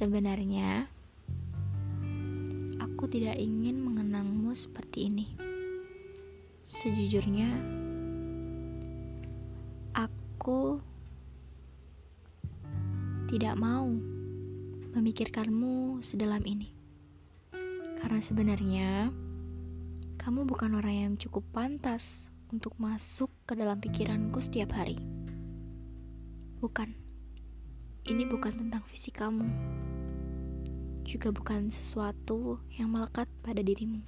Sebenarnya, aku tidak ingin mengenangmu seperti ini. Sejujurnya, aku tidak mau memikirkanmu sedalam ini. Karena sebenarnya, kamu bukan orang yang cukup pantas untuk masuk ke dalam pikiranku setiap hari. Bukan, ini bukan tentang fisik kamu, juga bukan sesuatu yang melekat pada dirimu.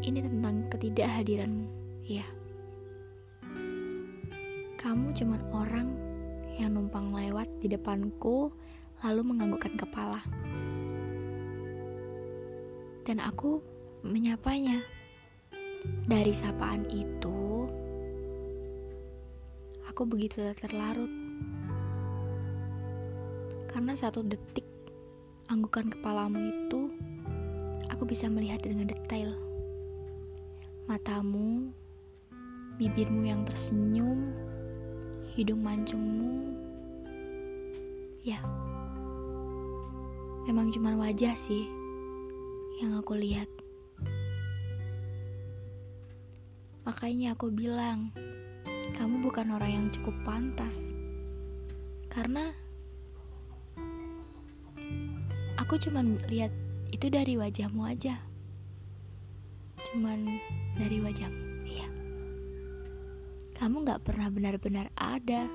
Ini tentang ketidakhadiranmu, ya. Kamu cuma orang yang numpang lewat di depanku, lalu menganggukkan kepala. Dan aku menyapanya. Dari sapaan itu, aku begitu terlarut. Karena satu detik anggukan kepalamu itu, aku bisa melihat dengan detail. Matamu, bibirmu yang tersenyum, hidung mancungmu. Ya, memang cuma wajah sih yang aku lihat. Makanya aku bilang, kamu bukan orang yang cukup pantas. Karena aku cuman lihat itu dari wajahmu aja. Cuman dari wajahmu, iya. Kamu gak pernah benar-benar ada.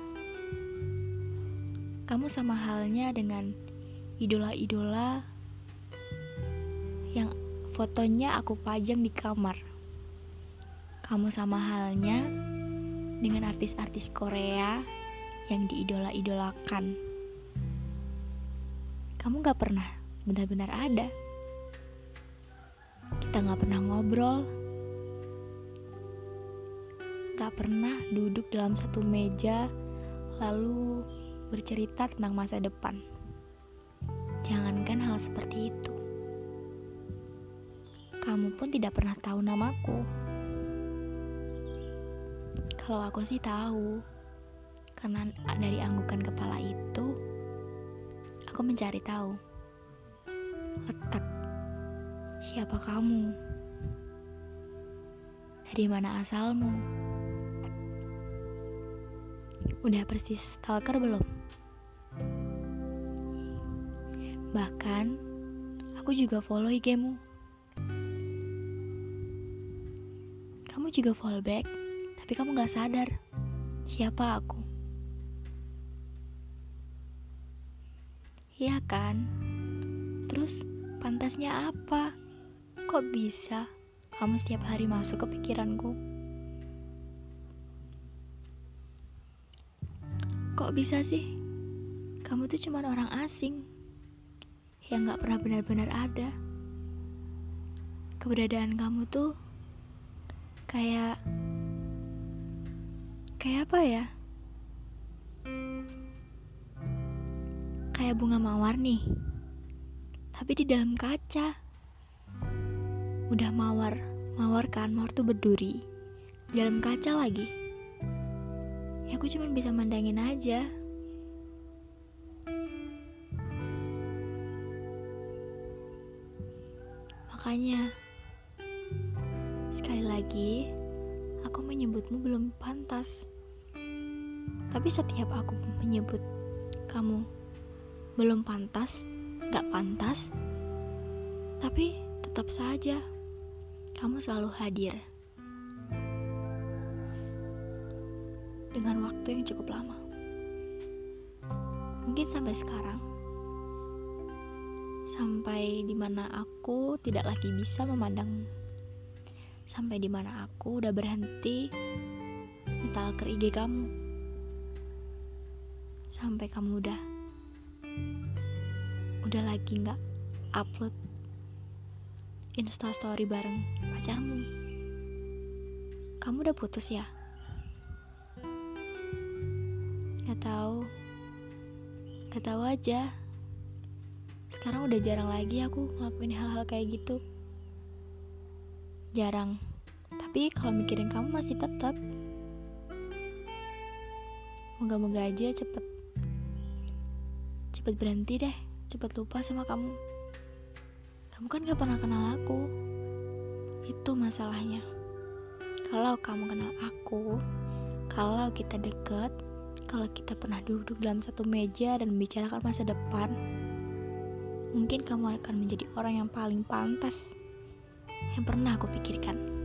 Kamu sama halnya dengan idola-idola yang fotonya aku pajang di kamar. Kamu sama halnya dengan artis-artis Korea yang diidola-idolakan. Kamu gak pernah benar-benar ada. Kita gak pernah ngobrol. Gak pernah duduk dalam satu meja lalu bercerita tentang masa depan. Jangankan hal seperti itu. Kamu pun tidak pernah tahu namaku. Kalau aku sih tahu, karena dari anggukan kepala itu, aku mencari tahu letak siapa kamu, dari mana asalmu. Udah persis stalker belum? Bahkan, aku juga follow IG-mu. Kamu juga follow back tapi kamu gak sadar siapa aku. Iya kan? Terus pantasnya apa? Kok bisa kamu setiap hari masuk ke pikiranku? Kok bisa sih? Kamu tuh cuma orang asing yang gak pernah benar-benar ada. Keberadaan kamu tuh kayak Kayak apa ya? Kayak bunga mawar nih. Tapi di dalam kaca. Udah mawar, mawar kan, mawar tuh berduri. Di dalam kaca lagi. Ya aku cuma bisa mandangin aja. Makanya, sekali lagi, aku menyebutmu belum pantas. Tapi setiap aku menyebut kamu belum pantas, gak pantas, tapi tetap saja kamu selalu hadir. Dengan waktu yang cukup lama. Mungkin sampai sekarang. Sampai di mana aku tidak lagi bisa memandangmu sampai di mana aku udah berhenti mental ke IG kamu sampai kamu udah udah lagi nggak upload insta story bareng pacarmu? Kamu udah putus ya? Nggak tahu. Nggak tahu aja. Sekarang udah jarang lagi aku ngelakuin hal-hal kayak gitu. Jarang. Tapi kalau mikirin kamu masih tetap moga-moga aja cepet. Cepet berhenti deh cepat lupa sama kamu. Kamu kan gak pernah kenal aku. Itu masalahnya. Kalau kamu kenal aku, kalau kita deket, kalau kita pernah duduk dalam satu meja dan membicarakan masa depan, mungkin kamu akan menjadi orang yang paling pantas yang pernah aku pikirkan.